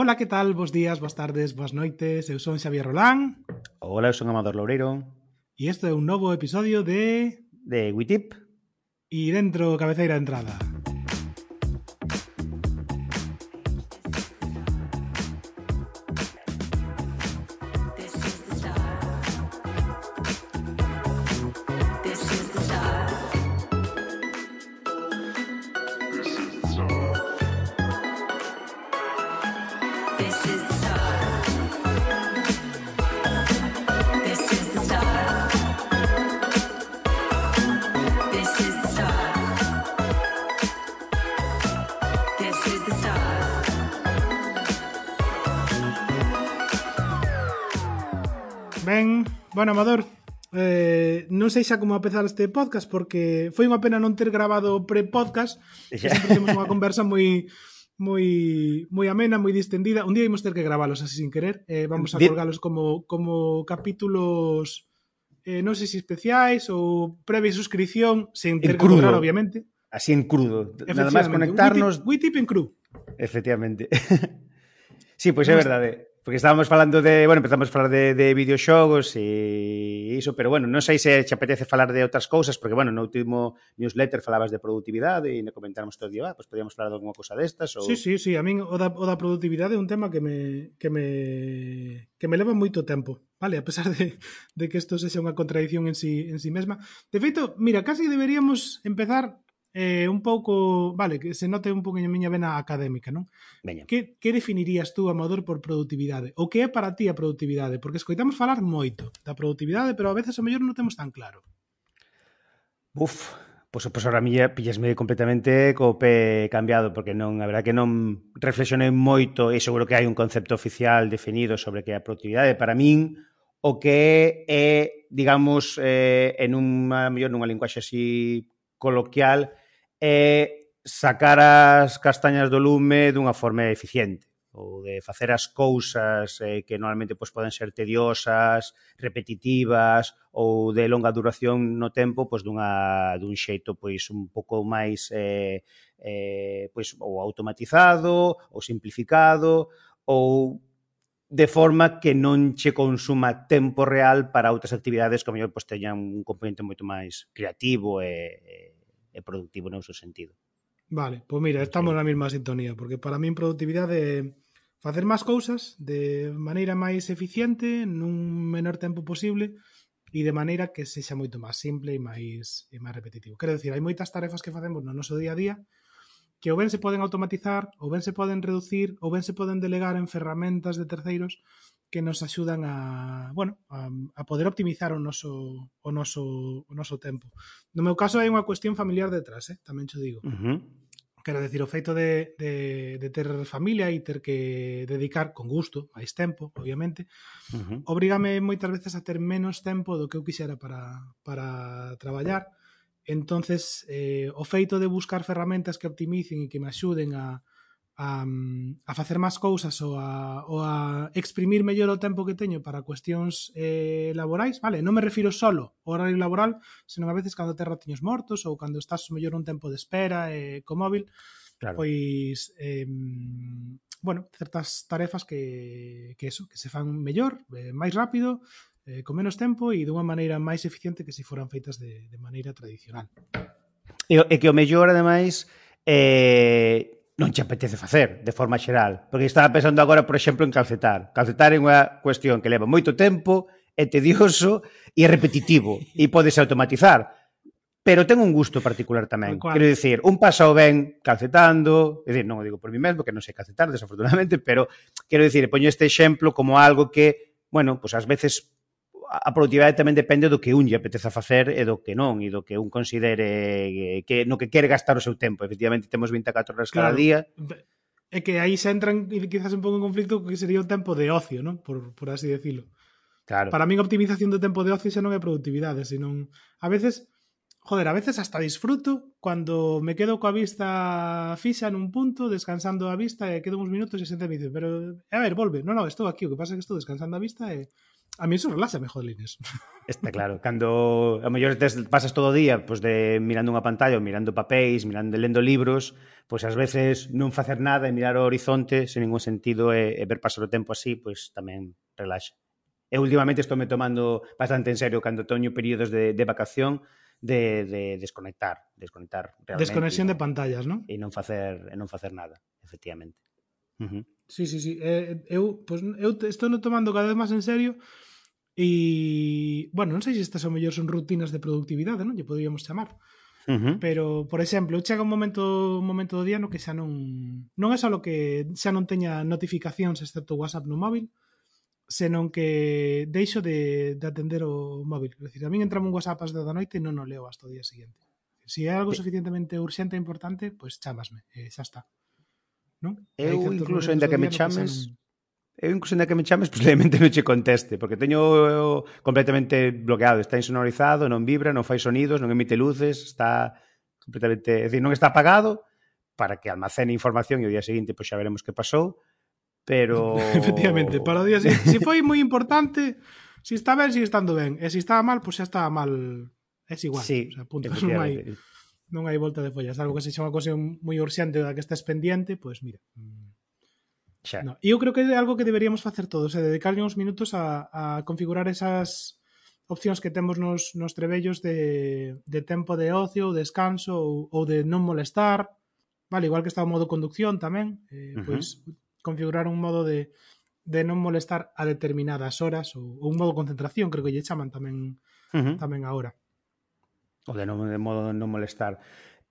Ola, que tal? Bos días, boas tardes, boas noites. Eu son Xavier Rolán. Ola, eu son Amador Loureiro. E isto é un novo episodio de... De Witip. E dentro, cabeceira entrada. Amador, eh, non sei xa como apezar este podcast porque foi unha pena non ter grabado pre-podcast que sempre temos unha conversa moi moi moi amena, moi distendida. Un día imos ter que gravalos así sin querer. Eh, vamos a colgalos como como capítulos eh, non sei se especiais ou previa suscripción sen ter que cobrar, obviamente. Así en crudo. Nada máis conectarnos. Witip en cru. Efectivamente. sí, pois pues é verdade. Porque estábamos falando de, bueno, empezamos a falar de, de videoxogos e iso, pero bueno, non sei se che apetece falar de outras cousas, porque bueno, no último newsletter falabas de productividade e ne comentáramos todo o día, ah, pois pues podíamos falar de alguma cousa destas ou Sí, sí, sí, a min o da, o da productividade é un tema que me que me que me leva moito tempo, vale, a pesar de, de que isto sexa unha contradición en si sí, en si sí mesma. De feito, mira, casi deberíamos empezar eh, un pouco, vale, que se note un poquinho a miña vena académica, non? Veña. Que, que definirías tú Amador, por productividade? O que é para ti a productividade? Porque escoitamos falar moito da productividade, pero a veces a mellor non temos tan claro. Uf, pois, pois ahora mía pillasme completamente co pé cambiado, porque non, a verdad que non reflexionei moito e seguro que hai un concepto oficial definido sobre que é a productividade. Para min, o que é, digamos, eh, en unha, mellor nunha linguaxe así coloquial, é sacar as castañas do lume dunha forma eficiente ou de facer as cousas eh, que normalmente pois, poden ser tediosas, repetitivas ou de longa duración no tempo pois, dunha, dun xeito pois, un pouco máis eh, eh, pois, ou automatizado ou simplificado ou de forma que non che consuma tempo real para outras actividades que, ao mellor, pois, teñan un componente moito máis creativo e, e e productivo no seu sentido. Vale, pois mira, estamos sí. na mesma sintonía, porque para min productividade é facer máis cousas de maneira máis eficiente nun menor tempo posible e de maneira que sexa moito máis simple e máis e máis repetitivo. Quero dicir, hai moitas tarefas que facemos no noso día a día que ou ben se poden automatizar, ou ben se poden reducir, ou ben se poden delegar en ferramentas de terceiros que nos axudan a, bueno, a, a poder optimizar o noso, o, noso, o noso tempo. No meu caso hai unha cuestión familiar detrás, eh? tamén xo digo. Uh -huh. Quero decir, o feito de, de, de ter familia e ter que dedicar con gusto máis tempo, obviamente, uh -huh. obrígame moitas veces a ter menos tempo do que eu quixera para, para traballar. Entonces, eh, o feito de buscar ferramentas que optimicen e que me axuden a, a, a facer máis cousas ou a, ou a exprimir mellor o tempo que teño para cuestións eh, laborais, vale, non me refiro solo ao horario laboral, senón a veces cando te ratiños mortos ou cando estás mellor un tempo de espera eh, co móvil, claro. pois eh, bueno, certas tarefas que, que eso, que se fan mellor, eh, máis rápido, eh, con menos tempo e dunha maneira máis eficiente que se foran feitas de, de maneira tradicional. E, e que o mellor, ademais, eh, non che apetece facer de forma xeral. Porque estaba pensando agora, por exemplo, en calcetar. Calcetar é unha cuestión que leva moito tempo, é tedioso e é repetitivo e podes automatizar. Pero ten un gusto particular tamén. Quero dicir, un pasao ben calcetando, é dicir, non o digo por mí mesmo, que non sei calcetar, desafortunadamente, pero quero dicir, poño este exemplo como algo que, bueno, pues ás veces a produtividade tamén depende do que un lle apeteza facer e do que non, e do que un considere eh, que no que quere gastar o seu tempo. Efectivamente, temos 24 horas claro. cada día. É que aí se entran quizás un pouco en conflicto que sería o tempo de ocio, ¿no? por, por así decirlo. Claro. Para min a optimización do tempo de ocio xa non é produtividade, senón a veces joder, a veces hasta disfruto cando me quedo coa vista fixa nun punto, descansando a vista e quedo uns minutos e xente me dice, pero a ver, volve, non, non, estou aquí, o que pasa é que estou descansando a vista e A mí eso reláxame, Inés. Está claro. Cando, a mellor, tes, pasas todo o día pues, de mirando unha pantalla ou mirando papéis, mirando, lendo libros, pois pues, ás veces non facer nada e mirar o horizonte sen ningún sentido e, e ver pasar o tempo así, pois pues, tamén relaxa. E últimamente estou me tomando bastante en serio cando teño períodos de, de vacación de, de desconectar, desconectar realmente. Desconexión de pantallas, non? E non facer e non facer nada, efectivamente. Uh -huh. Sí, sí, sí. Eh, eu, pois, pues, eu estou no tomando cada vez máis en serio, E, bueno, non sei se estas ao mellor son rutinas de productividade, non? Lle podríamos chamar. Uh -huh. Pero, por exemplo, chega un momento un momento do día no que xa non non é só que xa non teña notificacións excepto WhatsApp no móvil, senón que deixo de, de atender o móvil. Es decir, a min entra un WhatsApp ás da noite e non o leo hasta o día seguinte. Se si é algo suficientemente urxente e importante, pois pues chámasme, e xa está. Non? Eu incluso, ainda que me chames, Eu incluso ainda que me chames, posiblemente non che conteste, porque teño completamente bloqueado, está insonorizado, non vibra, non fai sonidos, non emite luces, está completamente, é dicir, non está apagado para que almacene información e o día seguinte pois xa veremos que pasou, pero efectivamente, para o día se, si foi moi importante, se si está ben, sigue estando ben, e se si estaba mal, pois xa estaba mal, é igual, sí, o sea, punto, non hai non hai volta de follas, algo que se chama cosa moi urxente da que estás pendiente, pois mira, mm, Xa. No, eu creo que é algo que deberíamos facer todos, eh, é dedicarlle uns minutos a, a configurar esas opcións que temos nos, nos trebellos de, de tempo de ocio, descanso ou, ou de non molestar. Vale, igual que está o modo conducción tamén, eh, uh -huh. pois configurar un modo de, de non molestar a determinadas horas ou, ou un modo concentración, creo que lle chaman tamén uh -huh. tamén agora. O de non de modo de non molestar.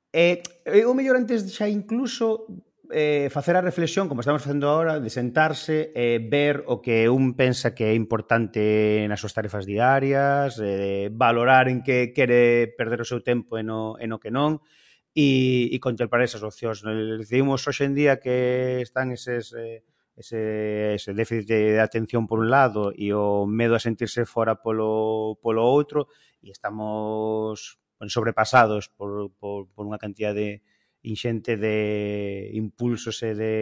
Eh, eh eu mellor antes xa incluso eh, facer a reflexión, como estamos facendo agora, de sentarse, eh, ver o que un pensa que é importante nas súas tarefas diarias, eh, valorar en que quere perder o seu tempo e no, e no que non, e, e contemplar esas opcións. Decidimos hoxe en día que están eses... Eh, ese, ese déficit de atención por un lado e o medo a sentirse fora polo, polo outro e estamos sobrepasados por, por, por unha cantidad de, inxente de impulsos e de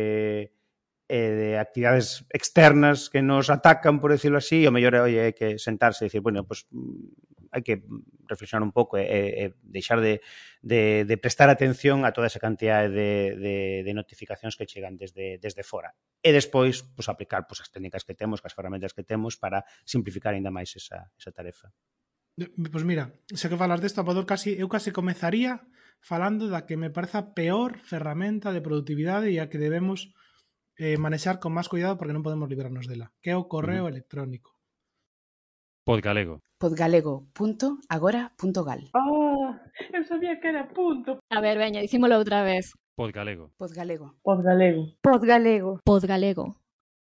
e de actividades externas que nos atacan, por decirlo así, o mellor oye, hai que sentarse e dicir, bueno, pues, mm, hai que reflexionar un pouco e, e deixar de, de, de prestar atención a toda esa cantidad de, de, de notificacións que chegan desde, desde fora. E despois, pues, aplicar pues, as técnicas que temos, as ferramentas que temos para simplificar ainda máis esa, esa tarefa. Pois pues mira, xa que falas desta, Apador, casi, eu case comezaría falando da que me parece a peor ferramenta de produtividade e a que debemos eh, manexar con máis cuidado porque non podemos librarnos dela, que é o correo uh -huh. electrónico. Podgalego. Podgalego.agora.gal Oh, ah, eu sabía que era punto. A ver, veña, dicímolo outra vez. Podgalego. Podgalego. Podgalego. Podgalego. Podgalego.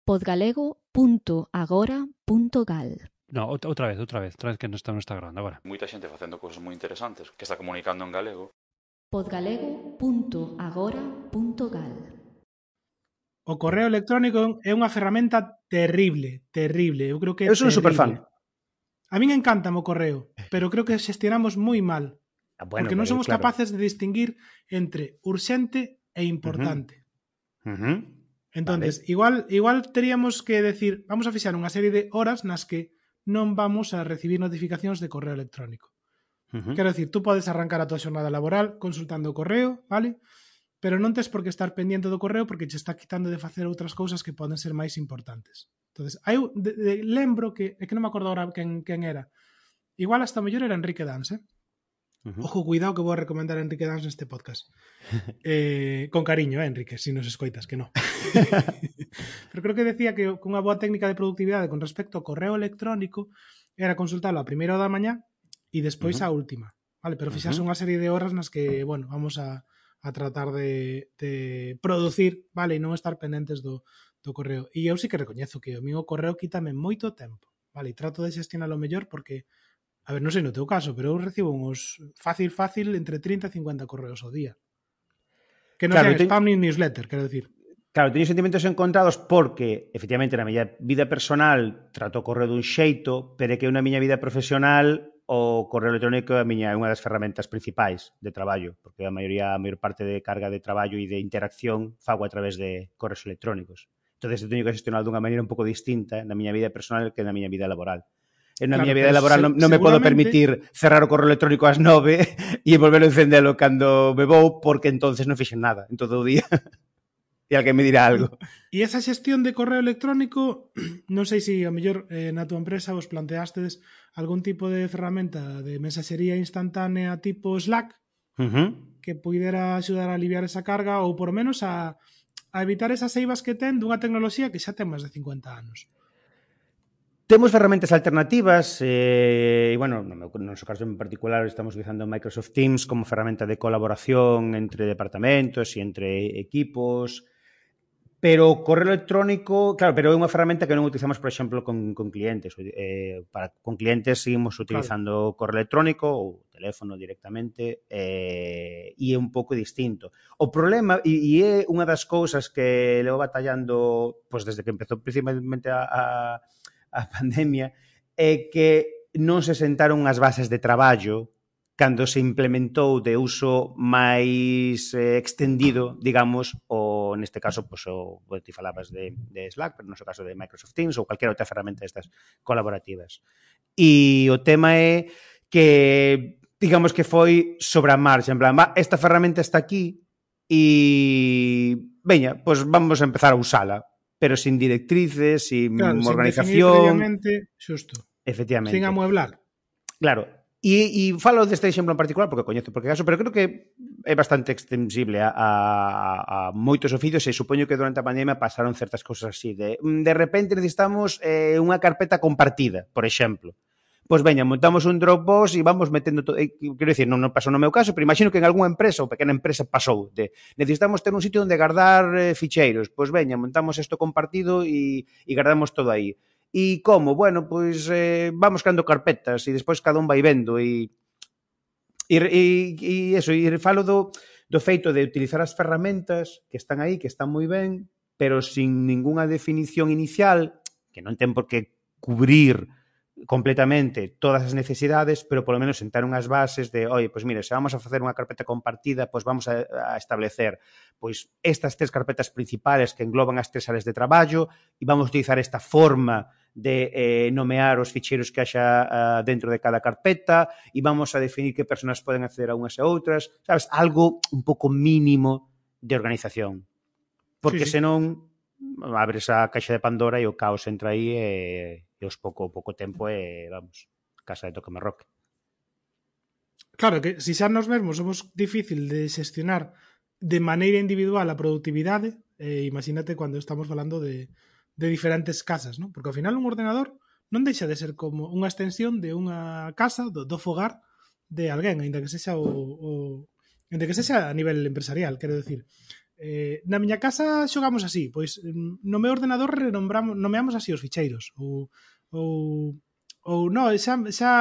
Podgalego.agora.gal No, outra vez, outra vez, outra vez que non está, non está grande agora. Moita xente facendo cousas moi interesantes que está comunicando en galego podgalego.agora.gal O correo electrónico é unha ferramenta terrible, terrible. Eu creo que Eu son superfan. A min encanta o correo, pero creo que xestionamos moi mal. Ah, bueno, porque non somos claro. capaces de distinguir entre urxente e importante. Uh -huh. Uh -huh. Entonces, vale. igual igual teríamos que decir, vamos a fixar unha serie de horas nas que non vamos a recibir notificacións de correo electrónico. Uh -huh. Quero dicir, tú podes arrancar a tua xornada laboral consultando o correo, vale? Pero non tes por que estar pendiente do correo porque che está quitando de facer outras cousas que poden ser máis importantes. Entonces, hai de, de, lembro que, é que non me acordo agora quen, quen era. Igual hasta mellor era Enrique Dans, eh? Uh -huh. Ojo, cuidado que vou a recomendar a Enrique Dans neste podcast. eh, con cariño, eh, Enrique, si nos escoitas, que no. Pero creo que decía que unha boa técnica de productividade con respecto ao correo electrónico era consultalo a primeira da mañá E despois uh -huh. a última, vale? Pero fixase uh -huh. unha serie de horas nas que, bueno, vamos a, a tratar de, de producir, vale, e non estar pendentes do, do correo. E eu sí que recoñezo que o meu correo quítame moito tempo, vale? E trato de xestionalo mellor porque, a ver, non sei no teu caso, pero eu recibo uns fácil, fácil, entre 30 e 50 correos ao día. Que non claro, sean spam ni newsletter, quero decir. Claro, teño sentimentos encontrados porque, efectivamente, na miña vida personal trato o correo dun xeito, pero é que na miña vida profesional o correo electrónico é a miña é unha das ferramentas principais de traballo, porque a maioría a maior parte de carga de traballo e de interacción fago a través de correos electrónicos. Entonces eu teño que gestionar dunha maneira un pouco distinta na miña vida personal que na miña vida laboral. En na claro, miña vida laboral se, non, non me podo permitir cerrar o correo electrónico ás nove e volver a encendelo cando me vou porque entonces non fixen nada en todo o día. e alguén me dirá algo. E esa xestión de correo electrónico, non sei se a mellor eh, na túa empresa vos planteastedes algún tipo de ferramenta de mensaxería instantánea tipo Slack uh -huh. que puidera axudar a aliviar esa carga ou por menos a, a evitar esas eivas que ten dunha tecnoloxía que xa ten máis de 50 anos. Temos ferramentas alternativas eh, e, bueno, no, meu, no noso caso en particular estamos utilizando Microsoft Teams como ferramenta de colaboración entre departamentos e entre equipos Pero o correo electrónico, claro, pero é unha ferramenta que non utilizamos, por exemplo, con, con clientes. Eh, para, con clientes seguimos utilizando claro. correo electrónico ou teléfono directamente eh, e é un pouco distinto. O problema, e, e é unha das cousas que levo batallando pois, desde que empezou principalmente a, a, a pandemia, é que non se sentaron as bases de traballo cando se implementou de uso máis eh, extendido, digamos, o, neste caso, pois, o, ti falabas de, de Slack, pero no seu caso de Microsoft Teams ou calquera outra ferramenta destas colaborativas. E o tema é que digamos que foi sobre a marcha, en plan, va, esta ferramenta está aquí e veña, pois vamos a empezar a usala, pero sin directrices, sin claro, organización. Sin justo. Efectivamente. Sin amueblar. Claro, E, e falo deste exemplo en particular porque coñezo porque caso, pero creo que é bastante extensible a, a, a moitos oficios e supoño que durante a pandemia pasaron certas cousas así de mm, de repente necesitamos eh, unha carpeta compartida, por exemplo. Pois veña, montamos un Dropbox e vamos metendo todo. Eh, quero dicir, non, non pasou no meu caso, pero imagino que en algunha empresa ou pequena empresa pasou de necesitamos ter un sitio onde guardar eh, ficheiros. Pois veña, montamos isto compartido e, e guardamos todo aí E como? Bueno, pois eh, vamos cando carpetas e despois cada un vai vendo e e, e, e eso, e falo do, do feito de utilizar as ferramentas que están aí, que están moi ben, pero sin ningunha definición inicial, que non ten por que cubrir completamente todas as necesidades, pero polo menos sentar unhas bases de, oi, pois mire, se vamos a facer unha carpeta compartida, pois vamos a, a establecer pois estas tres carpetas principales que engloban as tres áreas de traballo e vamos utilizar esta forma de eh, nomear os ficheiros que haxa uh, dentro de cada carpeta e vamos a definir que personas poden acceder a unhas e outras, sabes? Algo un pouco mínimo de organización. Porque sí, sí. senón abres a caixa de Pandora e o caos entra aí e, e os pouco pouco tempo e vamos, casa de toque me roque. Claro que se si xa nos mesmos somos difícil de xestionar de maneira individual a productividade, eh, imagínate cando estamos falando de de diferentes casas, ¿no? Porque ao final un ordenador non deixa de ser como unha extensión de unha casa, do, do fogar de alguén, aínda que sexa o, o aínda que sexa a nivel empresarial, quero decir. Eh, na miña casa xogamos así, pois mm, no meu ordenador renombramos, nomeamos así os ficheiros ou ou ou no, xa, xa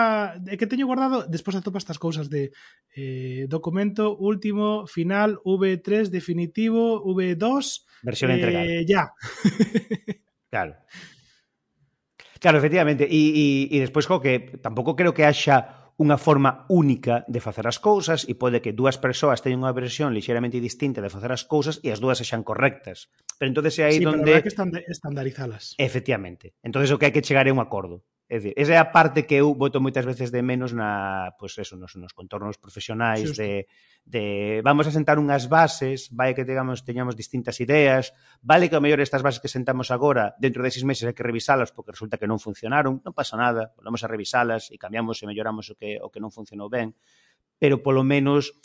é que teño guardado, despois atopa estas cousas de eh, documento último, final, V3 definitivo, V2 versión eh, entregada. Ya. Claro. Claro, efectivamente. E, e, e despois co que tampouco creo que haxa unha forma única de facer as cousas e pode que dúas persoas teñan unha versión lixeramente distinta de facer as cousas e as dúas sexan correctas. Pero entonces é aí sí, donde... Sí, pero que estandarizalas. Efectivamente. Entonces o que hai que chegar é un acordo. É dicir, esa é a parte que eu voto moitas veces de menos na, pois pues eso, nos, nos contornos profesionais Justo. de, de vamos a sentar unhas bases, vai que digamos, teñamos distintas ideas, vale que o mellor estas bases que sentamos agora, dentro de seis meses hai que revisalas porque resulta que non funcionaron, non pasa nada, volvemos a revisalas e cambiamos e melloramos o que, o que non funcionou ben, pero polo menos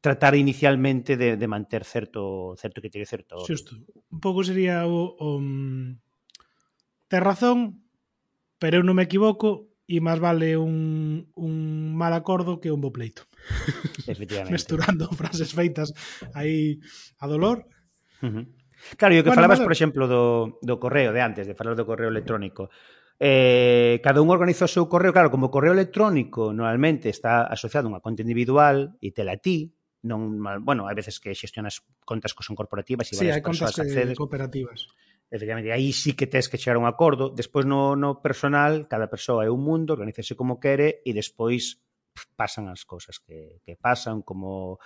tratar inicialmente de, de manter certo certo que tiene certo... Xusto. Un pouco sería o, o... Mm, ter razón, pero eu non me equivoco e máis vale un, un mal acordo que un bo pleito. Efectivamente. Mesturando frases feitas aí a dolor. Uh -huh. Claro, e o que bueno, falabas, por exemplo, do, do correo de antes, de falar do correo electrónico. Eh, cada un organiza o seu correo, claro, como o correo electrónico normalmente está asociado a unha conta individual e tela ti, non, bueno, hai veces que xestionas contas que son corporativas e sí, varias hai contas que, accedes. cooperativas. Efectivamente, aí sí que tens que chegar a un acordo. Despois no, no personal, cada persoa é un mundo, organízase como quere e despois pasan as cousas que, que pasan, como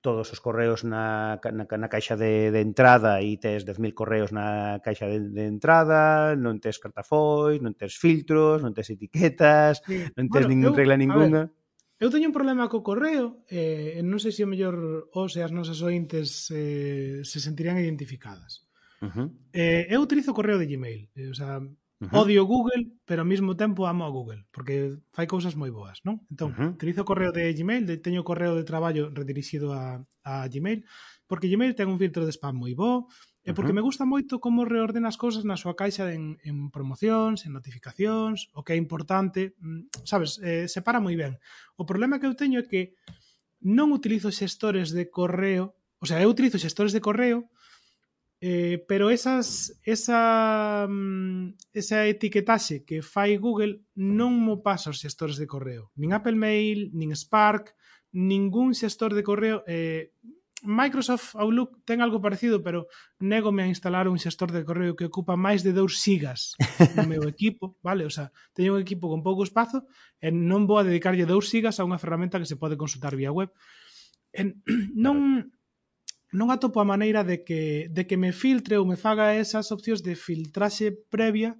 todos os correos na, na, na caixa de, de entrada e tes 10.000 correos na caixa de, de entrada, non tes cartafois, non tes filtros, non tes etiquetas, sí. non tes bueno, ningún regla ninguna. Ver, eu teño un problema co correo, eh, non sei se o mellor os e as nosas ointes eh, se sentirían identificadas. Uh -huh. eh, eu utilizo o correo de Gmail. Eh, o sea, uh -huh. odio Google, pero ao mesmo tempo amo a Google, porque fai cousas moi boas, non? Entón, uh -huh. utilizo o correo de Gmail, de, teño o correo de traballo redirixido a, a Gmail, porque Gmail ten un filtro de spam moi bo, e porque uh -huh. me gusta moito como reordena as cousas na súa caixa de, en, en promocións, en notificacións, o que é importante, mm, sabes, eh, separa moi ben. O problema que eu teño é que non utilizo xestores de correo, o sea, eu utilizo xestores de correo, Eh, pero esas, esa, mm, esa etiquetaxe que fai Google non mo pasa aos xestores de correo. Nin Apple Mail, nin Spark, ningún xestor de correo. Eh, Microsoft Outlook ten algo parecido, pero négome a instalar un xestor de correo que ocupa máis de 2 sigas no meu equipo, vale? O sea, teño un equipo con pouco espazo e non vou a dedicarlle 2 sigas a unha ferramenta que se pode consultar vía web. En, non non atopo a maneira de que, de que me filtre ou me faga esas opcións de filtraxe previa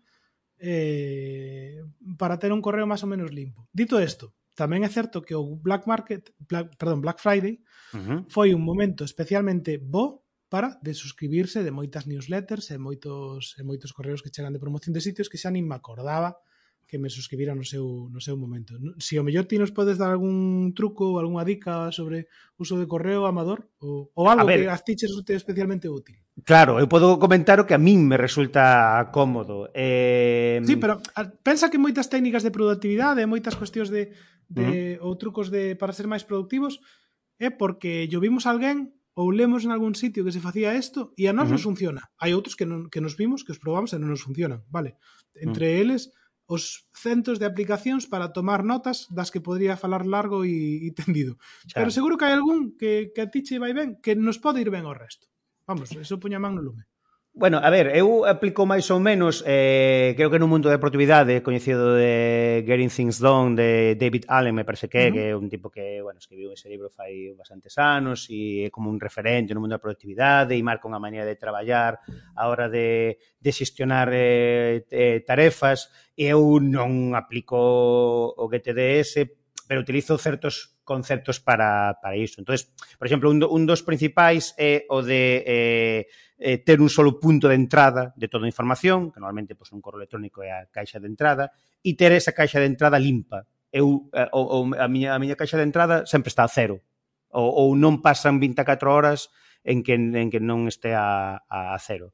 eh, para ter un correo máis ou menos limpo. Dito isto, tamén é certo que o Black Market, Black, perdón, Black Friday uh -huh. foi un momento especialmente bo para desuscribirse de moitas newsletters e moitos e moitos correos que chegan de promoción de sitios que xa nin me acordaba que me suscribira no seu, no seu momento. Si o mellor ti nos podes dar algún truco, ou algunha dica sobre uso de correo amador ou, ou algo ver, que as tiches especialmente útil. Claro, eu podo comentar o que a min me resulta cómodo. Eh... Sí, pero a, pensa que moitas técnicas de productividade, moitas cuestións de, de uh -huh. ou trucos de para ser máis productivos é porque yo vimos alguén ou lemos en algún sitio que se facía isto e a nós uh -huh. nos funciona. Hai outros que, non, que nos vimos, que os probamos e non nos funcionan, vale? Entre uh -huh. eles os centos de aplicacións para tomar notas das que podría falar largo e, e tendido. Xa. Pero seguro que hai algún que, que a ti che vai ben, que nos pode ir ben o resto. Vamos, eso puña man no lume. Bueno, a ver, eu aplico máis ou menos eh, creo que no mundo da de deportividade coñecido de Getting Things Done de David Allen, me parece que, uh -huh. que é un tipo que, bueno, escribiu ese libro fai bastantes anos e é como un referente no mundo da productividade e marca unha maneira de traballar a hora de, de xestionar eh, eh, tarefas e eu non aplico o GTDS pero utilizo certos conceptos para, para iso. Entonces, por exemplo, un, do, un dos principais é o de eh, eh, ter un solo punto de entrada de toda a información, que normalmente pois, pues, un correo electrónico é a caixa de entrada, e ter esa caixa de entrada limpa. Eu, eh, o, o, a, miña, a miña caixa de entrada sempre está a cero, ou, ou non pasan 24 horas en que, en que non este a, a cero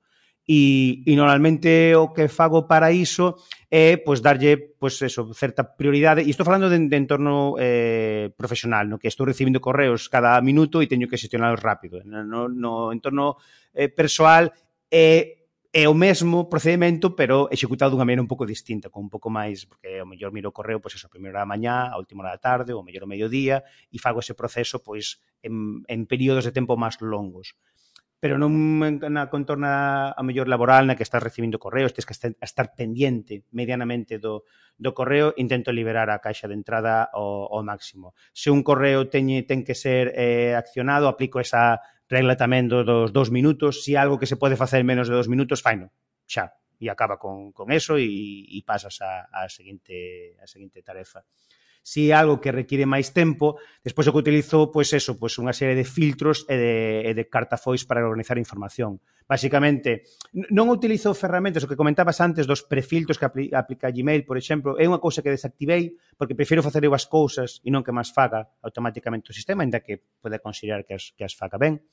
e, e normalmente o que fago para iso é pois darlle pois eso, certa prioridade e estou falando de, de entorno eh, profesional, no que estou recibindo correos cada minuto e teño que xestionalos rápido. No, no, no entorno eh, persoal é eh, é o mesmo procedimento, pero executado dunha maneira un pouco distinta, con un pouco máis, porque o mellor miro o correo, pois eso, a primeira hora da mañá, a última hora da tarde, ou mellor o mediodía, e fago ese proceso, pois, en, en períodos de tempo máis longos pero non na contorna a mellor laboral na que estás recibindo correos, tens que estar pendiente medianamente do, do correo, intento liberar a caixa de entrada ao, ao máximo. Se un correo teñe, ten que ser eh, accionado, aplico esa regla tamén do, dos dos minutos, se algo que se pode facer en menos de dos minutos, faino, xa, e acaba con, con eso e, e pasas a, a, seguinte, a seguinte tarefa si é algo que require máis tempo, despois o que utilizo, pois eso, pois unha serie de filtros e de, e de cartafois para organizar información. Básicamente, non utilizo ferramentas, o que comentabas antes dos prefiltros que aplica, aplica Gmail, por exemplo, é unha cousa que desactivei porque prefiro facer eu as cousas e non que máis faga automáticamente o sistema, ainda que pode considerar que as, que as faga ben.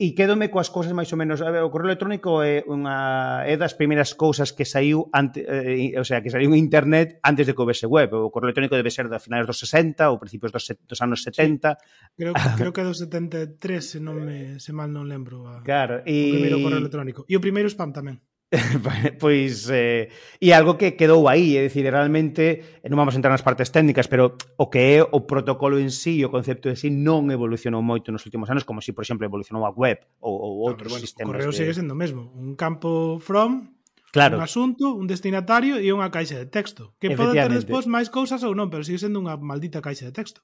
E quédome coas cousas máis ou menos. A ver, o correo electrónico é unha é das primeiras cousas que saiu ante, eh, o sea, que saiu en internet antes de que houvese web. O correo electrónico debe ser da finais dos 60 ou principios dos, dos anos 70. Sí, creo, ah, creo que dos 73, se non me se mal non lembro. A, claro, e... o primeiro correo electrónico. E o primeiro spam tamén. pois eh, e algo que quedou aí, é dicir, realmente non vamos entrar nas partes técnicas, pero o que é o protocolo en sí, o concepto en sí non evolucionou moito nos últimos anos, como se, si, por exemplo, evolucionou a web ou, ou outros no, bueno, sistemas. O correo de... sigue sendo o mesmo, un campo from, claro. un asunto, un destinatario e unha caixa de texto, que pode ter despois máis cousas ou non, pero sigue sendo unha maldita caixa de texto.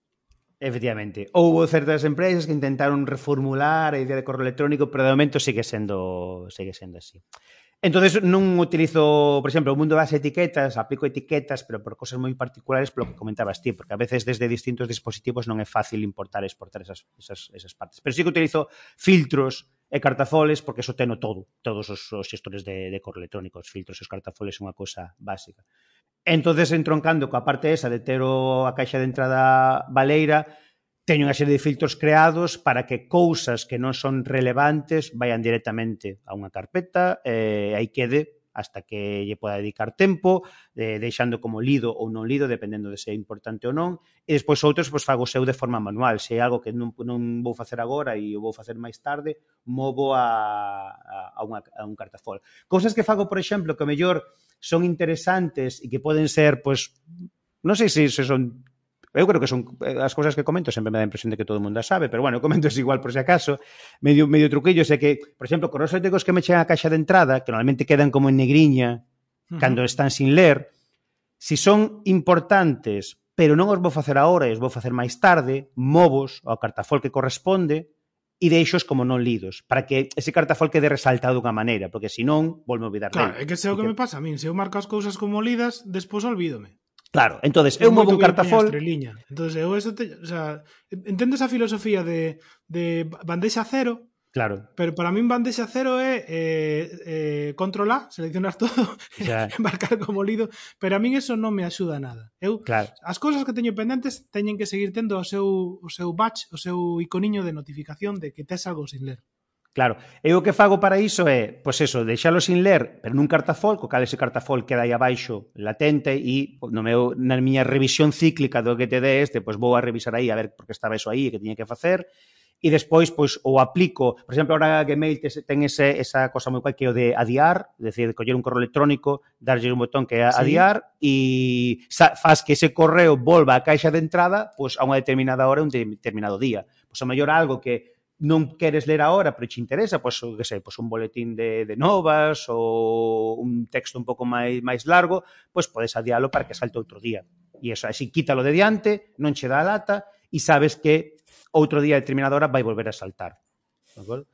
Efectivamente. Houve certas empresas que intentaron reformular a idea de correo electrónico, pero de momento sigue sendo, sigue sendo así. Entonces non utilizo, por exemplo, o mundo das etiquetas, aplico etiquetas, pero por cosas moi particulares, polo que comentabas ti, porque a veces desde distintos dispositivos non é fácil importar e exportar esas, esas, esas partes. Pero sí que utilizo filtros e cartafoles, porque eso teno todo, todos os, os xestores de, de correo electrónico, os filtros e os cartafoles é unha cosa básica. Entonces, entroncando coa parte esa de ter a caixa de entrada baleira, teño unha serie de filtros creados para que cousas que non son relevantes vayan directamente a unha carpeta e eh, aí quede hasta que lle poda dedicar tempo, eh, deixando como lido ou non lido, dependendo de se é importante ou non. E despois outros pois, fago seu de forma manual. Se é algo que non, non vou facer agora e o vou facer máis tarde, movo a, a, unha, a un cartafol. Cousas que fago, por exemplo, que mellor son interesantes e que poden ser, pois, non sei se, se son Eu creo que son eh, as cousas que comento sempre me dá a impresión de que todo o mundo as sabe, pero bueno, comento es igual por se si acaso. Medio, medio truquillo, é que, por exemplo, con os artigos que me chegan a caixa de entrada, que normalmente quedan como en negriña, uh -huh. cando están sin ler, si son importantes, pero non os vou facer agora, os vou facer máis tarde, movos ao cartafol que corresponde, e deixos como non lidos, para que ese cartafol quede resaltado dunha maneira, porque senón volvo a olvidar Claro, é que sei o que, que me pasa a min, se eu marco as cousas como lidas, despois olvídome. Claro, entonces eu movo un cartafol... Entonces, eu eso te, o sea, entendo esa filosofía de, de bandexa cero, Claro. Pero para min bandexa cero é eh, eh, controlar, seleccionar todo, yeah. embarcar como lido, pero a min eso non me axuda nada. Eu claro. as cousas que teño pendentes teñen que seguir tendo o seu o seu batch, o seu iconiño de notificación de que tes algo sin ler. Claro, eu o que fago para iso é, pois eso, deixalo sin ler, pero nun cartafol, co cal ese cartafol queda aí abaixo latente e no meu, na miña revisión cíclica do que te dé este, pois vou a revisar aí a ver por que estaba eso aí e que tiña que facer e despois pois o aplico, por exemplo, agora Gmail ten ese, esa cosa moi cual que é o de adiar, é dicir, coller un correo electrónico, darlle un botón que é adiar sí. e faz que ese correo volva á caixa de entrada pois a unha determinada hora, un determinado día. Pois a mellor algo que non queres ler agora, pero che interesa, pois, que sei, pois un boletín de, de novas ou un texto un pouco máis máis largo, pois podes adiálo para que salte outro día. E eso, así quítalo de diante, non che dá lata e sabes que outro día determinada hora vai volver a saltar. De acordo?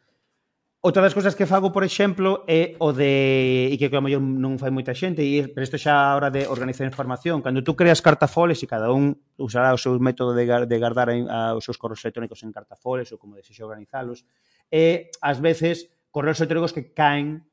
Outra das cousas que fago, por exemplo, é o de, e que a mellor non fai moita xente, e pero isto xa a hora de organizar información, cando tú creas cartafoles e cada un usará o seu método de, de guardar a, os seus correos electrónicos en cartafoles ou como desexe organizalos, e ás veces correos electrónicos que caen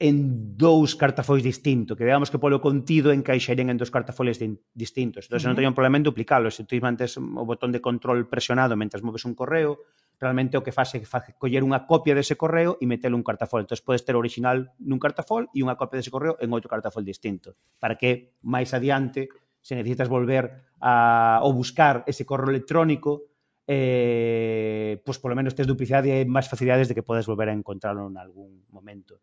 en dous cartafois distintos, que digamos que polo contido encaixarían en dos cartafoles distintos. Entón, uh -huh. non teño un problema en duplicalos. Se tú mantes o botón de control presionado mentre moves un correo, realmente o que faz é coller unha copia dese correo e metelo un cartafol. Entón, podes ter o original nun cartafol e unha copia dese correo en outro cartafol distinto, para que máis adiante, se necesitas volver a, ou buscar ese correo electrónico, eh, pois polo menos tes duplicidade e máis facilidades de que podes volver a encontrarlo en algún momento.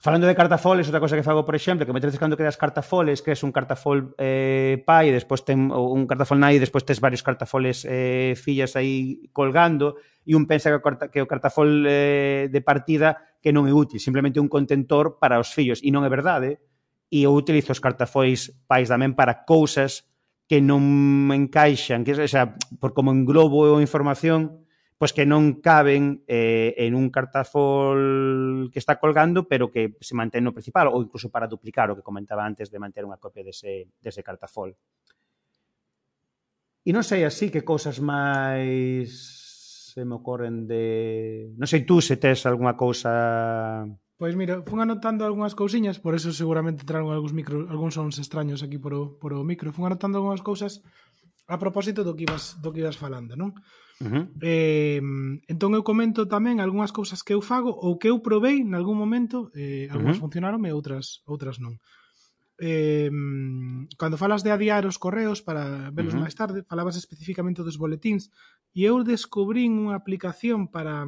Falando de cartafoles, outra cosa que fago, por exemplo, que me metedes cando creas cartafoles, creas un cartafol eh, pai, despois ten un cartafol nai, despois tes varios cartafoles eh, fillas aí colgando, e un pensa que o cartafol eh, de partida que non é útil, simplemente un contentor para os fillos, e non é verdade, e eu utilizo os cartafois pais tamén para cousas que non me encaixan, que, o sea, por como englobo a información, pois que non caben eh, en un cartafol que está colgando, pero que se mantén no principal, ou incluso para duplicar o que comentaba antes de manter unha copia dese, dese cartafol. E non sei así que cousas máis se me ocorren de... Non sei tú se tes algunha cousa... Pois mira, fun anotando algunhas cousiñas, por eso seguramente entraron algúns micro, algúns sons extraños aquí por o, por o micro. Fun anotando algunhas cousas a propósito do que ibas, do que ibas falando, non? Uh -huh. eh, entón eu comento tamén algunhas cousas que eu fago ou que eu provei nalgún momento, eh, algunhas uh -huh. funcionaron e outras, outras non. Eh, cando falas de adiar os correos para velos uh -huh. máis tarde, falabas especificamente dos boletíns e eu descubrín unha aplicación para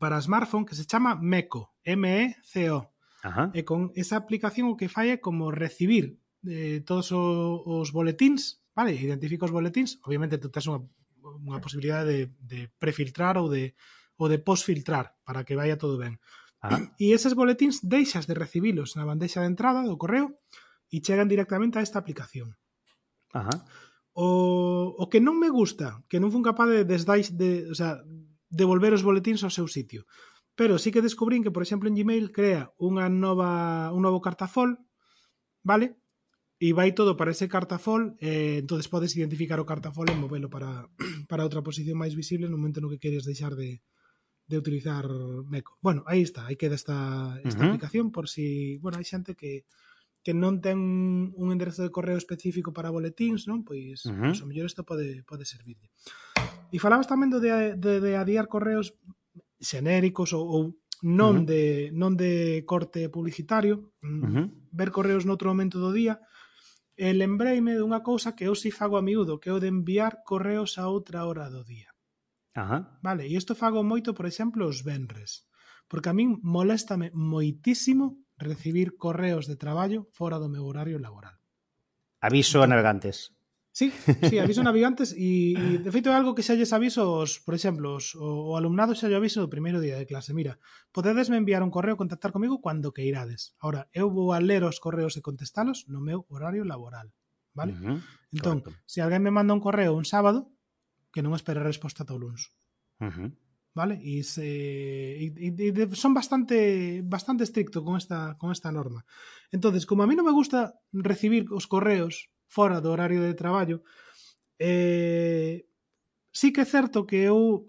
para smartphone que se chama Meco, M-E-C-O. Ajá. E con esa aplicación o que fai é como recibir eh, todos o, os boletíns, vale? Identifica os boletíns, obviamente tú tes unha unha posibilidade de, de prefiltrar ou de ou de posfiltrar para que vaya todo ben. Ah. E eses boletins deixas de recibilos na bandexa de entrada do correo e chegan directamente a esta aplicación. Ajá. O, o que non me gusta, que non fun capaz de desdais de, o sea, devolver os boletins ao seu sitio. Pero sí que descubrín que, por exemplo, en Gmail crea unha nova, un novo cartafol, vale? e vai todo para ese cartafol e entonces podes identificar o cartafol e movelo para, para outra posición máis visible no momento no que queres deixar de, de utilizar Meco. Bueno, aí está, aí queda esta, esta uh -huh. aplicación por si, bueno, hai xente que que non ten un enderezo de correo específico para boletins, non? Pois, uh -huh. pois o mellor isto pode, pode servirlle. E falabas tamén do de, de, de adiar correos xenéricos ou, ou non uh -huh. de non de corte publicitario, uh -huh. ver correos noutro momento do día, E lembreime dunha cousa que eu si fago a miúdo, que é o de enviar correos a outra hora do día. Ajá. Vale, e isto fago moito, por exemplo, os venres. Porque a min moléstame moitísimo recibir correos de traballo fora do meu horario laboral. Aviso a navegantes. Sí, sí, aviso navegantes e, e de feito é algo que xa lles aviso, os, por exemplo, os, o, o alumnado xa lle aviso do primeiro día de clase. Mira, podedesme enviar un correo contactar comigo cando que irades. Ahora, eu vou a ler os correos e contestalos no meu horario laboral, vale? Uh -huh, entón, correcto. se alguén me manda un correo un sábado, que non espere resposta todo lunes. Uh -huh. Vale? E, se, e, e, e son bastante bastante estricto con esta con esta norma. Entonces, como a mí non me gusta recibir os correos fora do horario de traballo. Eh, sí que é certo que eu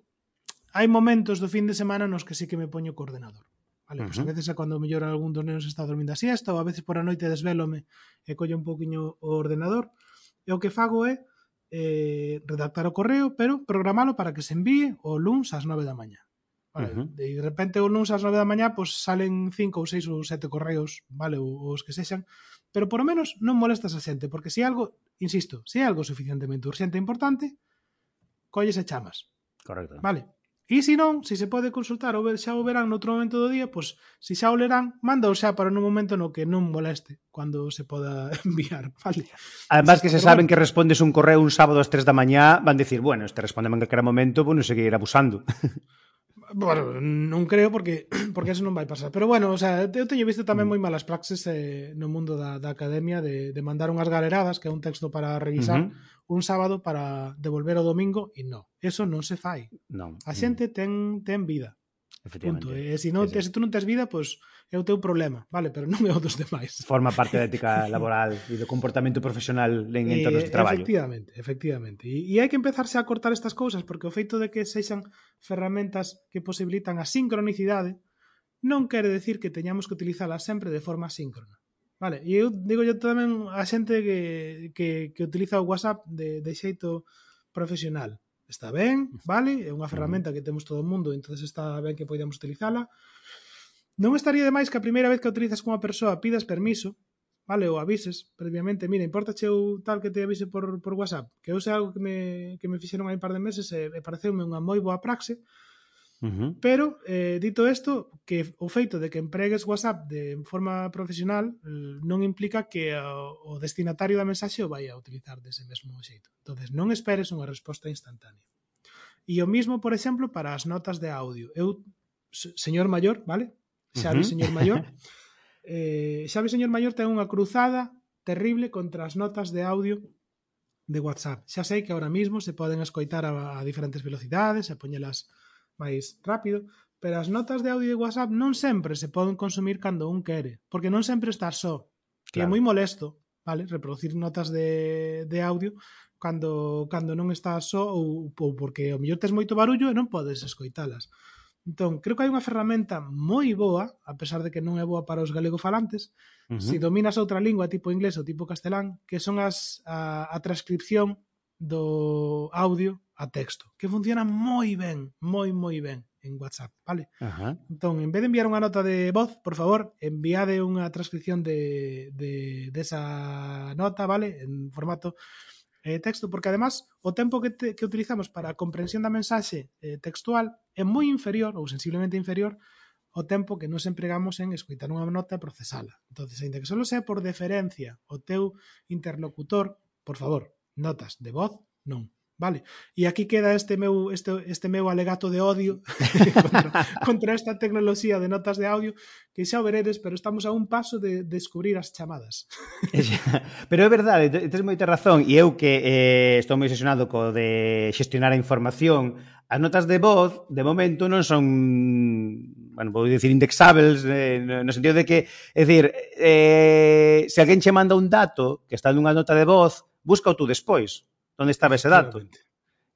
hai momentos do fin de semana nos que sí que me poño co ordenador. Vale, uh -huh. pois a veces é cando mellor algún dos nenos está dormindo a siesta ou a veces por a noite desvelome e collo un poquinho o ordenador. E o que fago é eh, redactar o correo, pero programalo para que se envíe o luns ás 9 da mañá. Vale, uh -huh. De repente o lunes ás 9 da mañá pois salen cinco ou seis ou sete correos, vale, ou, os que sexan, pero por lo menos non molestas a xente, porque se algo, insisto, se algo suficientemente urxente e importante, colles e chamas. Correcto. Vale. E se non, se se pode consultar ou ver, xa o verán noutro momento do día, pois se xa o lerán, manda o xa para un momento no que non moleste cando se poda enviar, vale? Además que se pero saben bueno. que respondes un correo un sábado ás 3 da mañá, van decir, bueno, este respóndeme en calquera momento, bueno, seguir abusando. Bueno, non creo porque porque eso non vai pasar. Pero bueno, o sea, eu teño visto tamén mm. moi malas praxes eh, no mundo da, da academia de, de mandar unhas galeradas, que é un texto para revisar, uh -huh. un sábado para devolver o domingo, e non. Eso non se fai. Non. A xente mm. ten ten vida. Efectivamente. Punto. Eh. E se, non, sí, sí. se tú non tes vida, pois pues, é o teu problema, vale? Pero non é o dos demais. Forma parte da ética laboral e do comportamento profesional en entornos de eh, traballo. Efectivamente, efectivamente. E, e hai que empezarse a cortar estas cousas, porque o feito de que sexan ferramentas que posibilitan a sincronicidade non quere decir que teñamos que utilizalas sempre de forma síncrona. Vale, e eu digo yo tamén a xente que, que, que utiliza o WhatsApp de, de xeito profesional está ben, vale, é unha ferramenta que temos todo o mundo, entonces está ben que podamos utilizala. Non estaría de máis que a primeira vez que utilizas cunha persoa pidas permiso, vale, ou avises previamente, mira, importache eu tal que te avise por, por WhatsApp, que eu sei algo que me, que me fixeron hai un par de meses e, e pareceume unha moi boa praxe, Uh. Pero, eh, dito isto, que o feito de que empregues WhatsApp de forma profesional eh, non implica que o, o destinatario da mensaxe o vai a utilizar dese mesmo xeito. entonces non esperes unha resposta instantánea. E o mismo, por exemplo, para as notas de audio. Eu, señor maior, vale? Xavi, uh -huh. señor maior. eh, Xavi, señor maior, ten unha cruzada terrible contra as notas de audio de WhatsApp. Xa sei que ahora mismo se poden escoitar a, a diferentes velocidades, e poñelas máis rápido, pero as notas de audio de WhatsApp non sempre se poden consumir cando un quere, porque non sempre estás só. Claro. Que é moi molesto, vale, reproducir notas de, de audio cando, cando non estás só ou, ou porque o mellor tes moito barullo e non podes escoitalas. Entón, creo que hai unha ferramenta moi boa, a pesar de que non é boa para os galegofalantes, uh -huh. se dominas outra lingua tipo inglés ou tipo castelán, que son as a, a transcripción do audio a texto, que funciona moi ben, moi moi ben en WhatsApp, vale? Ajá. Entón, en vez de enviar unha nota de voz, por favor, enviade unha transcripción de, de, de nota, vale? En formato eh, texto, porque además o tempo que, te, que utilizamos para a comprensión da mensaxe eh, textual é moi inferior ou sensiblemente inferior o tempo que nos empregamos en escutar unha nota e procesala. entonces ainda que só sea por deferencia o teu interlocutor, por favor, notas de voz, non. Vale. E aquí queda este meu este este meu alegato de odio contra, contra esta tecnoloxía de notas de audio que xa o veredes, pero estamos a un paso de descubrir as chamadas. pero é verdade, tens moita razón e eu que eh, estou moi sesionado co de xestionar a información, as notas de voz de momento non son bueno, vou dicir indexables eh, no sentido de que, é dicir, eh, se alguén che manda un dato que está nunha nota de voz, busca tú despois Onde estaba ese dato?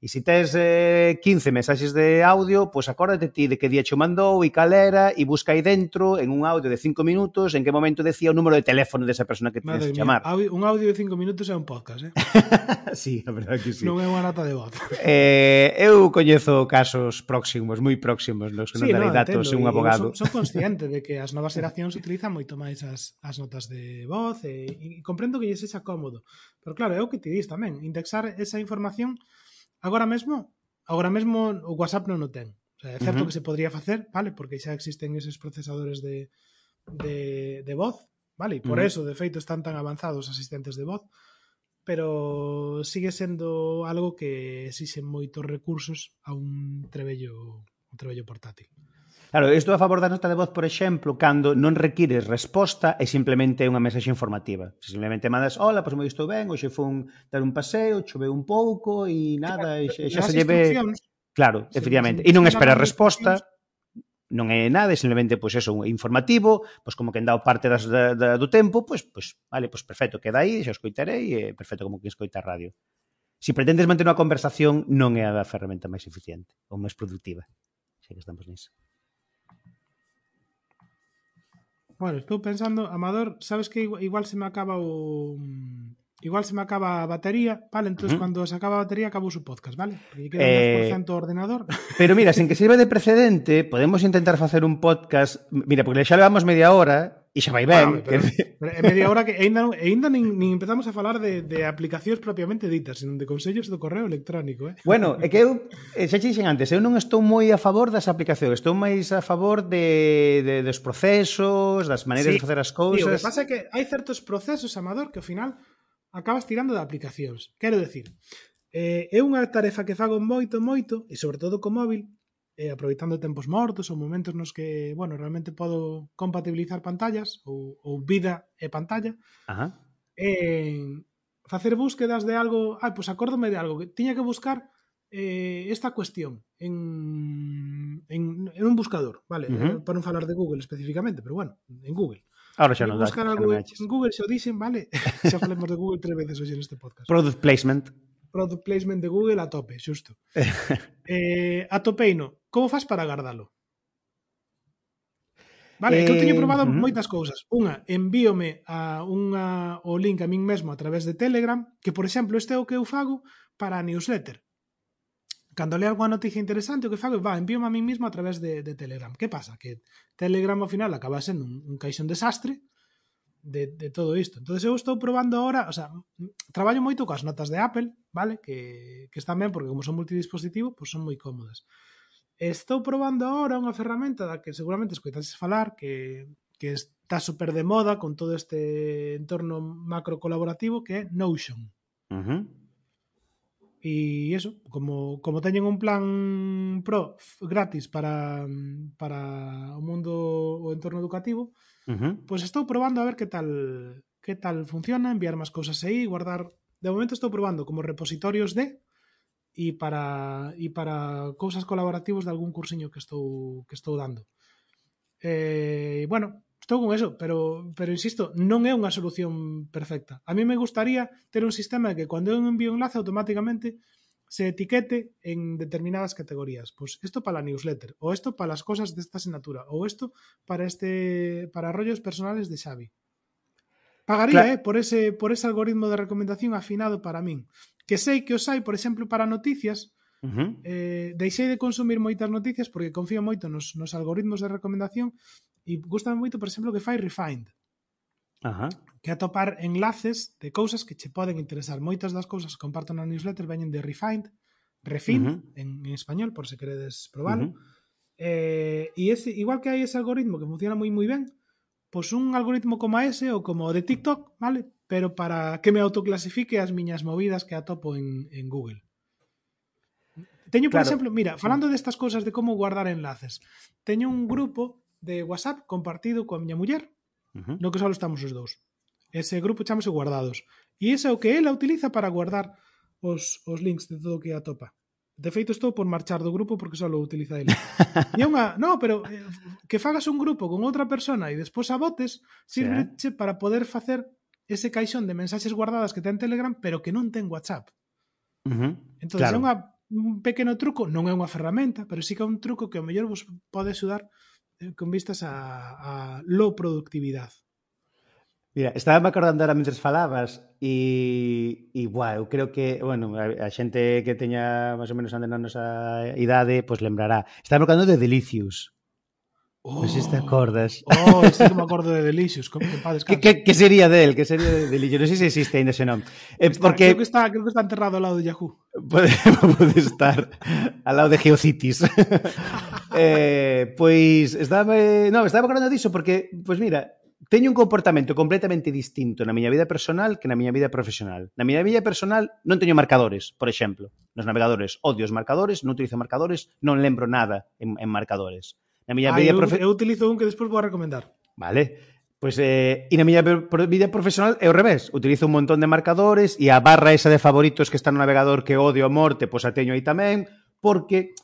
E se tes eh, 15 mensaxes de audio, pois acórdate ti de que día che mandou e cal era e busca aí dentro en un audio de 5 minutos en que momento decía o número de teléfono desa de persona que tens que chamar. Mía, un audio de 5 minutos é un podcast, eh? sí, a verdade que sí. Non é unha nota de voz. Eh, eu coñezo casos próximos, moi próximos, nos que sí, non no, datos entendo, un abogado. Son, son consciente de que as novas xeracións utilizan moito máis as, as notas de voz e, e comprendo que lle sexa cómodo. Pero claro, é o que ti dis tamén, indexar esa información Agora mesmo, agora mesmo o WhatsApp non o ten. O sea, é certo uh -huh. que se podría facer, vale, porque xa existen eses procesadores de, de, de voz, vale, e por uh -huh. eso, de feito, están tan avanzados os asistentes de voz, pero sigue sendo algo que exixe moitos recursos a un trebello un trebello portátil. Claro, estou a favor da nota de voz, por exemplo, cando non requires resposta e simplemente é unha mensaxe informativa. Se simplemente mandas, hola, pois pues, moi estou ben, hoxe fun dar un paseo, choveu un pouco e nada, claro, e xa se lleve... Claro, sí, efectivamente. E non esperas resposta, non é nada, é simplemente pois eso, informativo, pois como que han dado parte das, da, da, do tempo, pois, pois vale, pois perfecto, queda aí, xa escoitarei e perfecto como que escoita a radio. Se si pretendes manter unha conversación, non é a ferramenta máis eficiente ou máis productiva. Xa que estamos nisso. Bueno, estou pensando, Amador, sabes que igual, se me acaba o igual se me acaba batería, vale, entonces Ujú. cando se acaba batería acabo o podcast, vale? Porque queda Eh, un 10% o ordenador. Pero mira, sen que sirva de precedente, podemos intentar facer un podcast, mira, porque xa levamos media hora e xa vai ben. Ah, pero, pero, é media hora que aínda, aínda nin, nin empezamos a falar de, de aplicacións propiamente ditas, senón de consellos do correo electrónico. Eh? Bueno, é que eu, eh, xa che dixen antes, eu non estou moi a favor das aplicacións, estou máis a favor de, de dos procesos, das maneiras sí. de facer as cousas. Tío, o que pasa é que hai certos procesos, Amador, que ao final acabas tirando de aplicacións. Quero decir, eh, é unha tarefa que fago moito, moito, e sobre todo co móvil, eh, aproveitando tempos mortos ou momentos nos que, bueno, realmente podo compatibilizar pantallas ou, ou vida e pantalla. Ajá. En facer búsquedas de algo, ai, pois pues acórdome de algo que tiña que buscar eh, esta cuestión en, en, en un buscador, vale? Uh -huh. Eh, Para non falar de Google especificamente, pero bueno, en Google. Ahora xa non buscar algo en Google, xa o dixen, vale? xa falemos de Google tres veces hoxe neste podcast. Product placement. Product placement de Google a tope, xusto. eh, atopeino Como fas para gardalo? Vale, eh, que eu teño eh, probado uh -huh. moitas cousas. Unha, envíome a unha o link a min mesmo a través de Telegram, que por exemplo, este é o que eu fago para a newsletter. Cando leo algunha noticia interesante, o que fago é, va, envíome a min mesmo a través de, de Telegram. Que pasa? Que Telegram ao final acaba sendo un, un caixón desastre de, de todo isto. entonces eu estou probando agora, o sea, traballo moito coas notas de Apple, vale? Que, que están ben, porque como son multidispositivo, pois pues son moi cómodas. Estou probando agora unha ferramenta da que seguramente escoitases falar, que, que está super de moda con todo este entorno macro colaborativo, que é Notion. Uh -huh. E eso, como, como teñen un plan pro gratis para, para o mundo o entorno educativo, uh -huh. pois estou probando a ver que tal que tal funciona, enviar máis cousas aí, guardar... De momento estou probando como repositorios de e para e para cousas colaborativos de algún cursiño que estou que estou dando. Eh, bueno, estou con eso, pero pero insisto, non é unha solución perfecta. A mí me gustaría ter un sistema que cando eu envío un enlace automáticamente se etiquete en determinadas categorías. Pues esto para la newsletter, o esto para las cosas de esta asignatura, o esto para este para rollos personales de Xavi. Pagaría, claro. eh, por ese por ese algoritmo de recomendación afinado para min que sei que os hai, por exemplo, para noticias, Uh -huh. eh, deixei de consumir moitas noticias porque confío moito nos, nos algoritmos de recomendación e gustame moito, por exemplo, que fai Refind Ajá. que atopar enlaces de cousas que che poden interesar moitas das cousas que comparto na newsletter veñen de Refind Refin, uh -huh. en, en español, por se queredes probalo uh -huh. eh, e ese, igual que hai ese algoritmo que funciona moi moi ben pois un algoritmo como ese ou como o de TikTok, vale? pero para que me autoclasifique as miñas movidas que atopo en, en Google. Teño, por claro. exemplo, mira, falando destas cousas de como guardar enlaces, teño un grupo de WhatsApp compartido coa miña muller, uh -huh. no que só estamos os dous. Ese grupo chamase Guardados. E ese é o que ela utiliza para guardar os, os links de todo o que atopa. De feito, estou por marchar do grupo porque só o utiliza ele. E é unha... No, pero eh, que fagas un grupo con outra persona e despois a botes sirve para poder facer ese caixón de mensaxes guardadas que ten Telegram, pero que non ten WhatsApp. Uh -huh. Entón, claro. é unha, un pequeno truco, non é unha ferramenta, pero sí que é un truco que ao mellor vos pode axudar eh, con vistas a, a low productividade. Mira, estaba me acordando ahora mentres falabas e, e buah, eu creo que, bueno, a, a xente que teña máis ou menos ande na nosa idade, pois pues, lembrará. Estaba acordando de Delicious. Oh, non sei se te acordas. Oh, este que me acordo de Delicious, como que pá, que, que, que sería del, que sería de Delicious, non sei se existe ainda ese nome. Eh, está, porque creo que está, creo que está enterrado ao lado de Yahoo. Pode, pode estar ao lado de Geocities. eh, pois estaba, no, estaba acordando diso porque pois mira, teño un comportamento completamente distinto na miña vida personal que na miña vida profesional. Na miña vida personal non teño marcadores, por exemplo, nos navegadores. Odio os marcadores, non utilizo marcadores, non lembro nada en, en marcadores. Na miña ah, vida eu, profe... eu utilizo un que despois vou a recomendar. Vale. Pois pues, eh, e na miña vida profesional é o revés. Utilizo un montón de marcadores e a barra esa de favoritos que está no navegador que odio a morte, pois pues, a teño aí tamén, porque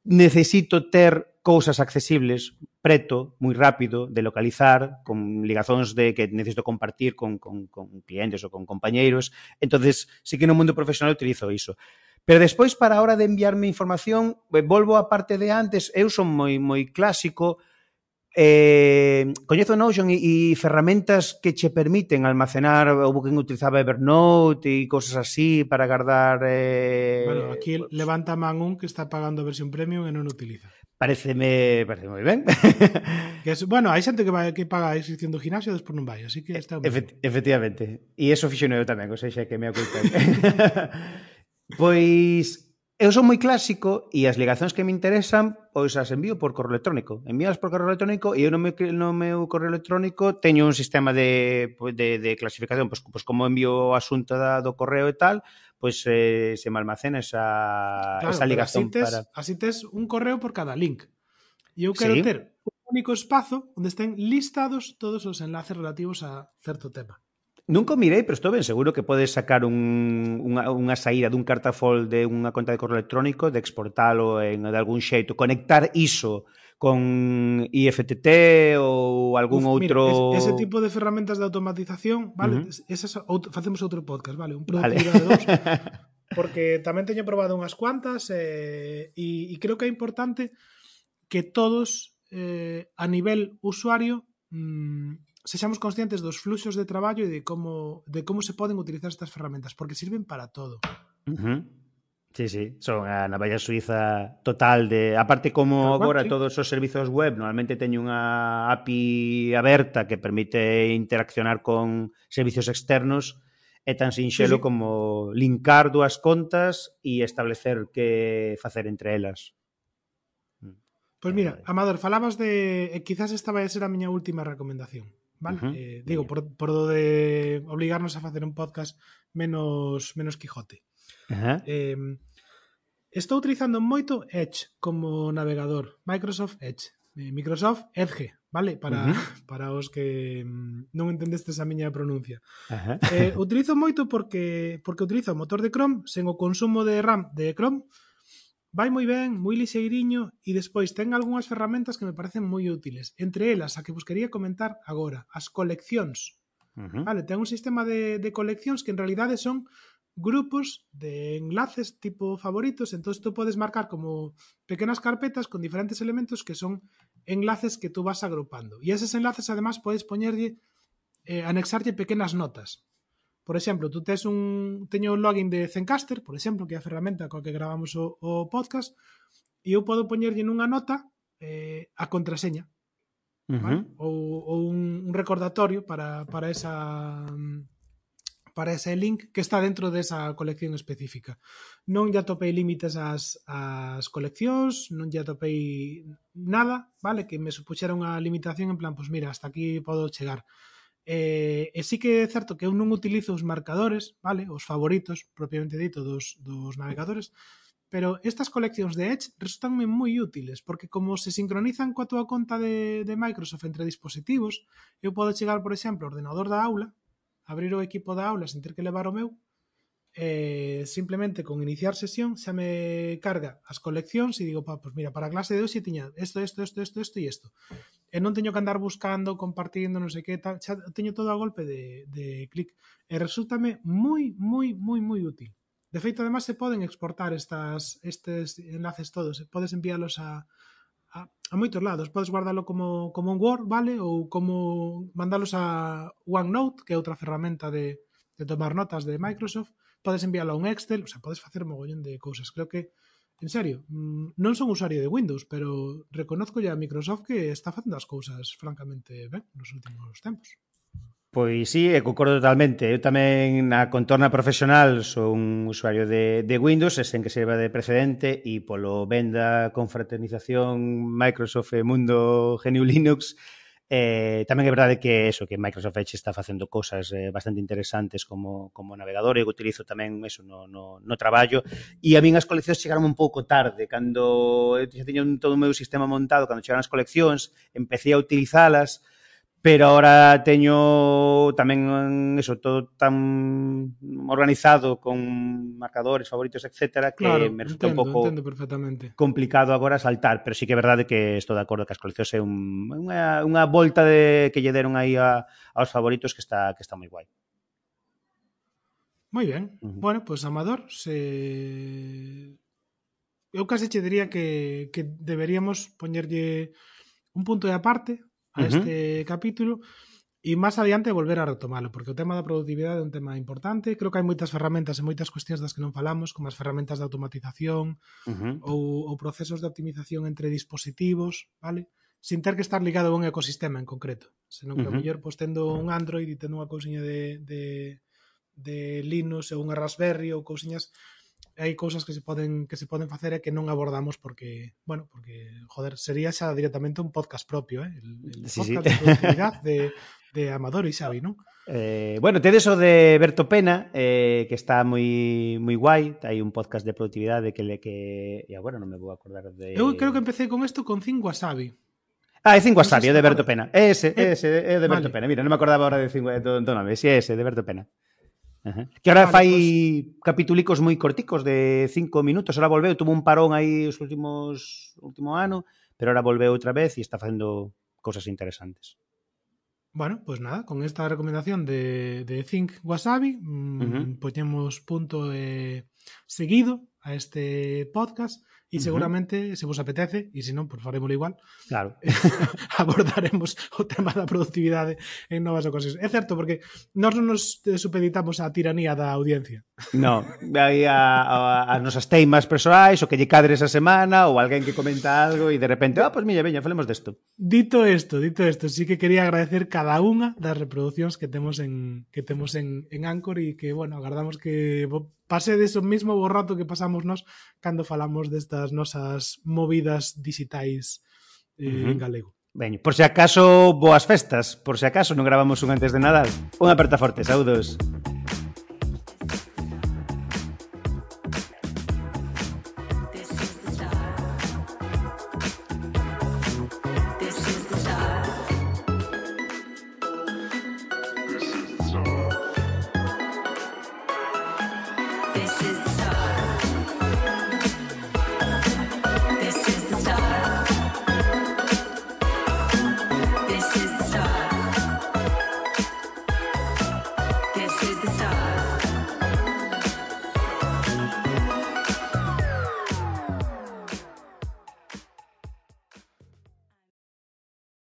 necesito ter cousas accesibles preto, moi rápido de localizar, con ligazóns de que necesito compartir con, con, con clientes ou con compañeiros. entonces sí que no mundo profesional utilizo iso. Pero despois, para a hora de enviarme información, eh, volvo á parte de antes, eu son moi moi clásico, Eh, coñezo Notion e, e ferramentas que che permiten almacenar, houve quen utilizaba Evernote e cosas así para guardar... Eh, bueno, aquí levanta man un que está pagando a versión premium e non utiliza. Pareceme, parece moi ben. que es, bueno, hai xente que, vai, que paga a inscripción do gimnasio e despois non vai, así que está ben. Efect, efectivamente. E eso fixo eu tamén, ou seja, que me oculpa. pois eu son moi clásico e as ligazóns que me interesan pois as envío por correo electrónico. Envíalas por correo electrónico e eu no meu, no meu correo electrónico teño un sistema de, de, de clasificación, pois, pois como envío o asunto da, do correo e tal, pues eh, se me almacena esa, claro, esa ligazón. Así tes, para... así tes un correo por cada link. E eu quero sí. ter un único espazo onde estén listados todos os enlaces relativos a certo tema. Nunca o mirei, pero estou ben seguro que podes sacar un, unha, unha saída dun cartafol de unha conta de correo electrónico, de exportalo en, de algún xeito, conectar iso con IFTT ou algún Uf, outro... Mira, ese, ese tipo de ferramentas de automatización, vale, uh -huh. esas outro, facemos outro podcast, vale, un productividade vale. dos, porque tamén teño probado unhas cuantas eh, e eh, e, creo que é importante que todos eh, a nivel usuario mmm, sexamos conscientes dos fluxos de traballo e de como de como se poden utilizar estas ferramentas, porque sirven para todo. Uh -huh. Sí, sí, son eh, a navalla suiza total de... A parte como ah, agora sí. todos os servizos web normalmente teñen unha API aberta que permite interaccionar con servizos externos, é tan sinxelo sí, sí. como linkar dúas contas e establecer que facer entre elas. Pois pues mira, Amador, falabas de... E quizás esta vai a ser a miña última recomendación. Vale? Uh -huh. eh, digo, por, por do de obligarnos a facer un podcast menos menos Quijote. Ajá. Eh, estou utilizando moito Edge como navegador, Microsoft Edge, eh, Microsoft Edge, vale? Para, uh -huh. para os que mm, non entendestes a miña pronuncia. Ajá. Eh, utilizo moito porque porque utilizo o motor de Chrome sen o consumo de RAM de Chrome, vai moi ben, moi lixeiriño e despois ten algunhas ferramentas que me parecen moi útiles. Entre elas, a que vos quería comentar agora, as coleccións. Uh -huh. Vale, ten un sistema de, de coleccións que en realidade son grupos de enlaces tipo favoritos, entonces tú puedes marcar como pequeñas carpetas con diferentes elementos que son enlaces que tú vas agrupando. Y esos enlaces además puedes ponerle, eh, anexarle pequeñas notas. Por exemplo, tú tes un teño un login de Zencaster, por exemplo, que é a ferramenta coa que gravamos o, o podcast, e eu podo poñerlle nunha nota eh, a contraseña. Uh -huh. vale? ou, ou un, un recordatorio para, para esa para ese link que está dentro desa colección específica. Non lle atopei límites ás, ás coleccións, non lle atopei nada, vale? Que me supuxera unha limitación en plan, pois mira, hasta aquí podo chegar. Eh, e sí que é certo que eu non utilizo os marcadores, vale? Os favoritos, propiamente dito, dos, dos navegadores, pero estas coleccións de Edge resultanme moi útiles, porque como se sincronizan coa túa conta de, de Microsoft entre dispositivos, eu podo chegar, por exemplo, ao ordenador da aula, abrir o equipo da aula sen ter que levar o meu, e simplemente con iniciar sesión xa me carga as coleccións e digo, pa, pues mira, para a clase de hoxe tiña isto, isto, isto, isto, isto e isto. E non teño que andar buscando, compartindo, non sei que, tal, xa teño todo a golpe de, de clic. E resultame moi, moi, moi, moi útil. De feito, además, se poden exportar estas, estes enlaces todos, podes enviálos a, a, a moitos lados. Podes guardalo como, como un Word, vale? Ou como mandalos a OneNote, que é outra ferramenta de, de tomar notas de Microsoft. Podes enviálo a un Excel, o sea, podes facer mogollón de cousas. Creo que, en serio, mm, non son usuario de Windows, pero reconozco ya a Microsoft que está facendo as cousas francamente ben nos últimos tempos. Pois sí, e concordo totalmente. Eu tamén na contorna profesional sou un usuario de, de Windows, sen que sirva de precedente, e polo venda confraternización Microsoft e Mundo GNU Linux, eh, tamén é verdade que eso, que Microsoft Edge está facendo cousas eh, bastante interesantes como, como navegador, e eu utilizo tamén eso no, no, no traballo, e a min as coleccións chegaron un pouco tarde, cando eu xa tiña un, todo o meu sistema montado, cando chegaron as coleccións, empecé a utilizalas, pero ahora teño tamén eso todo tan organizado con marcadores favoritos, etcétera, que claro, me resulta entendo, un pouco perfectamente. complicado agora saltar, pero sí que é verdade que estou de acordo que as coleccións é un, unha, unha volta de que lle deron aí a, aos favoritos que está que está moi guai. Moi ben. Uh -huh. Bueno, pois pues, Amador, se eu case che diría que, que deberíamos poñerlle un punto de aparte a uh -huh. este capítulo e máis adiante volver a retomalo, porque o tema da productividade é un tema importante, creo que hai moitas ferramentas e moitas cuestións das que non falamos, como as ferramentas de automatización uh -huh. ou, ou procesos de optimización entre dispositivos, vale? Sin ter que estar ligado a un ecosistema en concreto, senón que uh -huh. o mellor pois tendo un Android e tendo unha cousiña de, de, de Linux ou unha Raspberry ou cousiñas hai cousas que se poden que se poden facer e que non abordamos porque, bueno, porque joder, sería xa directamente un podcast propio, eh? El, el Sí, sí. podcast de productividade de, de Amador e Xavi, non? Eh, bueno, tedes o de Berto Pena, eh, que está moi moi guai, hai un podcast de productividade que le que e agora non me vou acordar de Eu creo que empecé con isto con 5 wasabi. Ah, é Cinco Non sei Wasabi, se é de Berto. Pena. É ese, é ese, é de Berto vale. Pena. Mira, non me acordaba ahora de cinco do, do nome, si é ese, de Berto Pena. Ajá. Que ahora vale, fai pues... capitulicos moi corticos de cinco minutos, ahora volveu, tuvo un parón aí os últimos último ano, pero ahora volveu outra vez e está facendo cousas interesantes. Bueno, pues nada, con esta recomendación de, de Think Wasabi, mm, uh -huh. poñemos punto eh, seguido a este podcast e seguramente, uh -huh. se vos apetece, e se non, pues faremos igual, claro. abordaremos o tema da productividade en novas ocasións. É certo, porque nós non nos supeditamos á tiranía da audiencia. No, hai a, a, a nosas teimas persoais, o que lle cadre esa semana, ou alguén que comenta algo e de repente, ah, oh, pois pues, mira, veña, falemos desto. Dito isto, dito isto, sí que quería agradecer cada unha das reproduccións que temos en que temos en, en Anchor e que, bueno, agardamos que pase de eso mismo borrato que pasamos falamos nós cando falamos destas nosas movidas digitais eh, uh -huh. en galego. Veño, por se acaso, boas festas, por se acaso non gravamos un antes de Nadal. Unha aperta forte, saudos.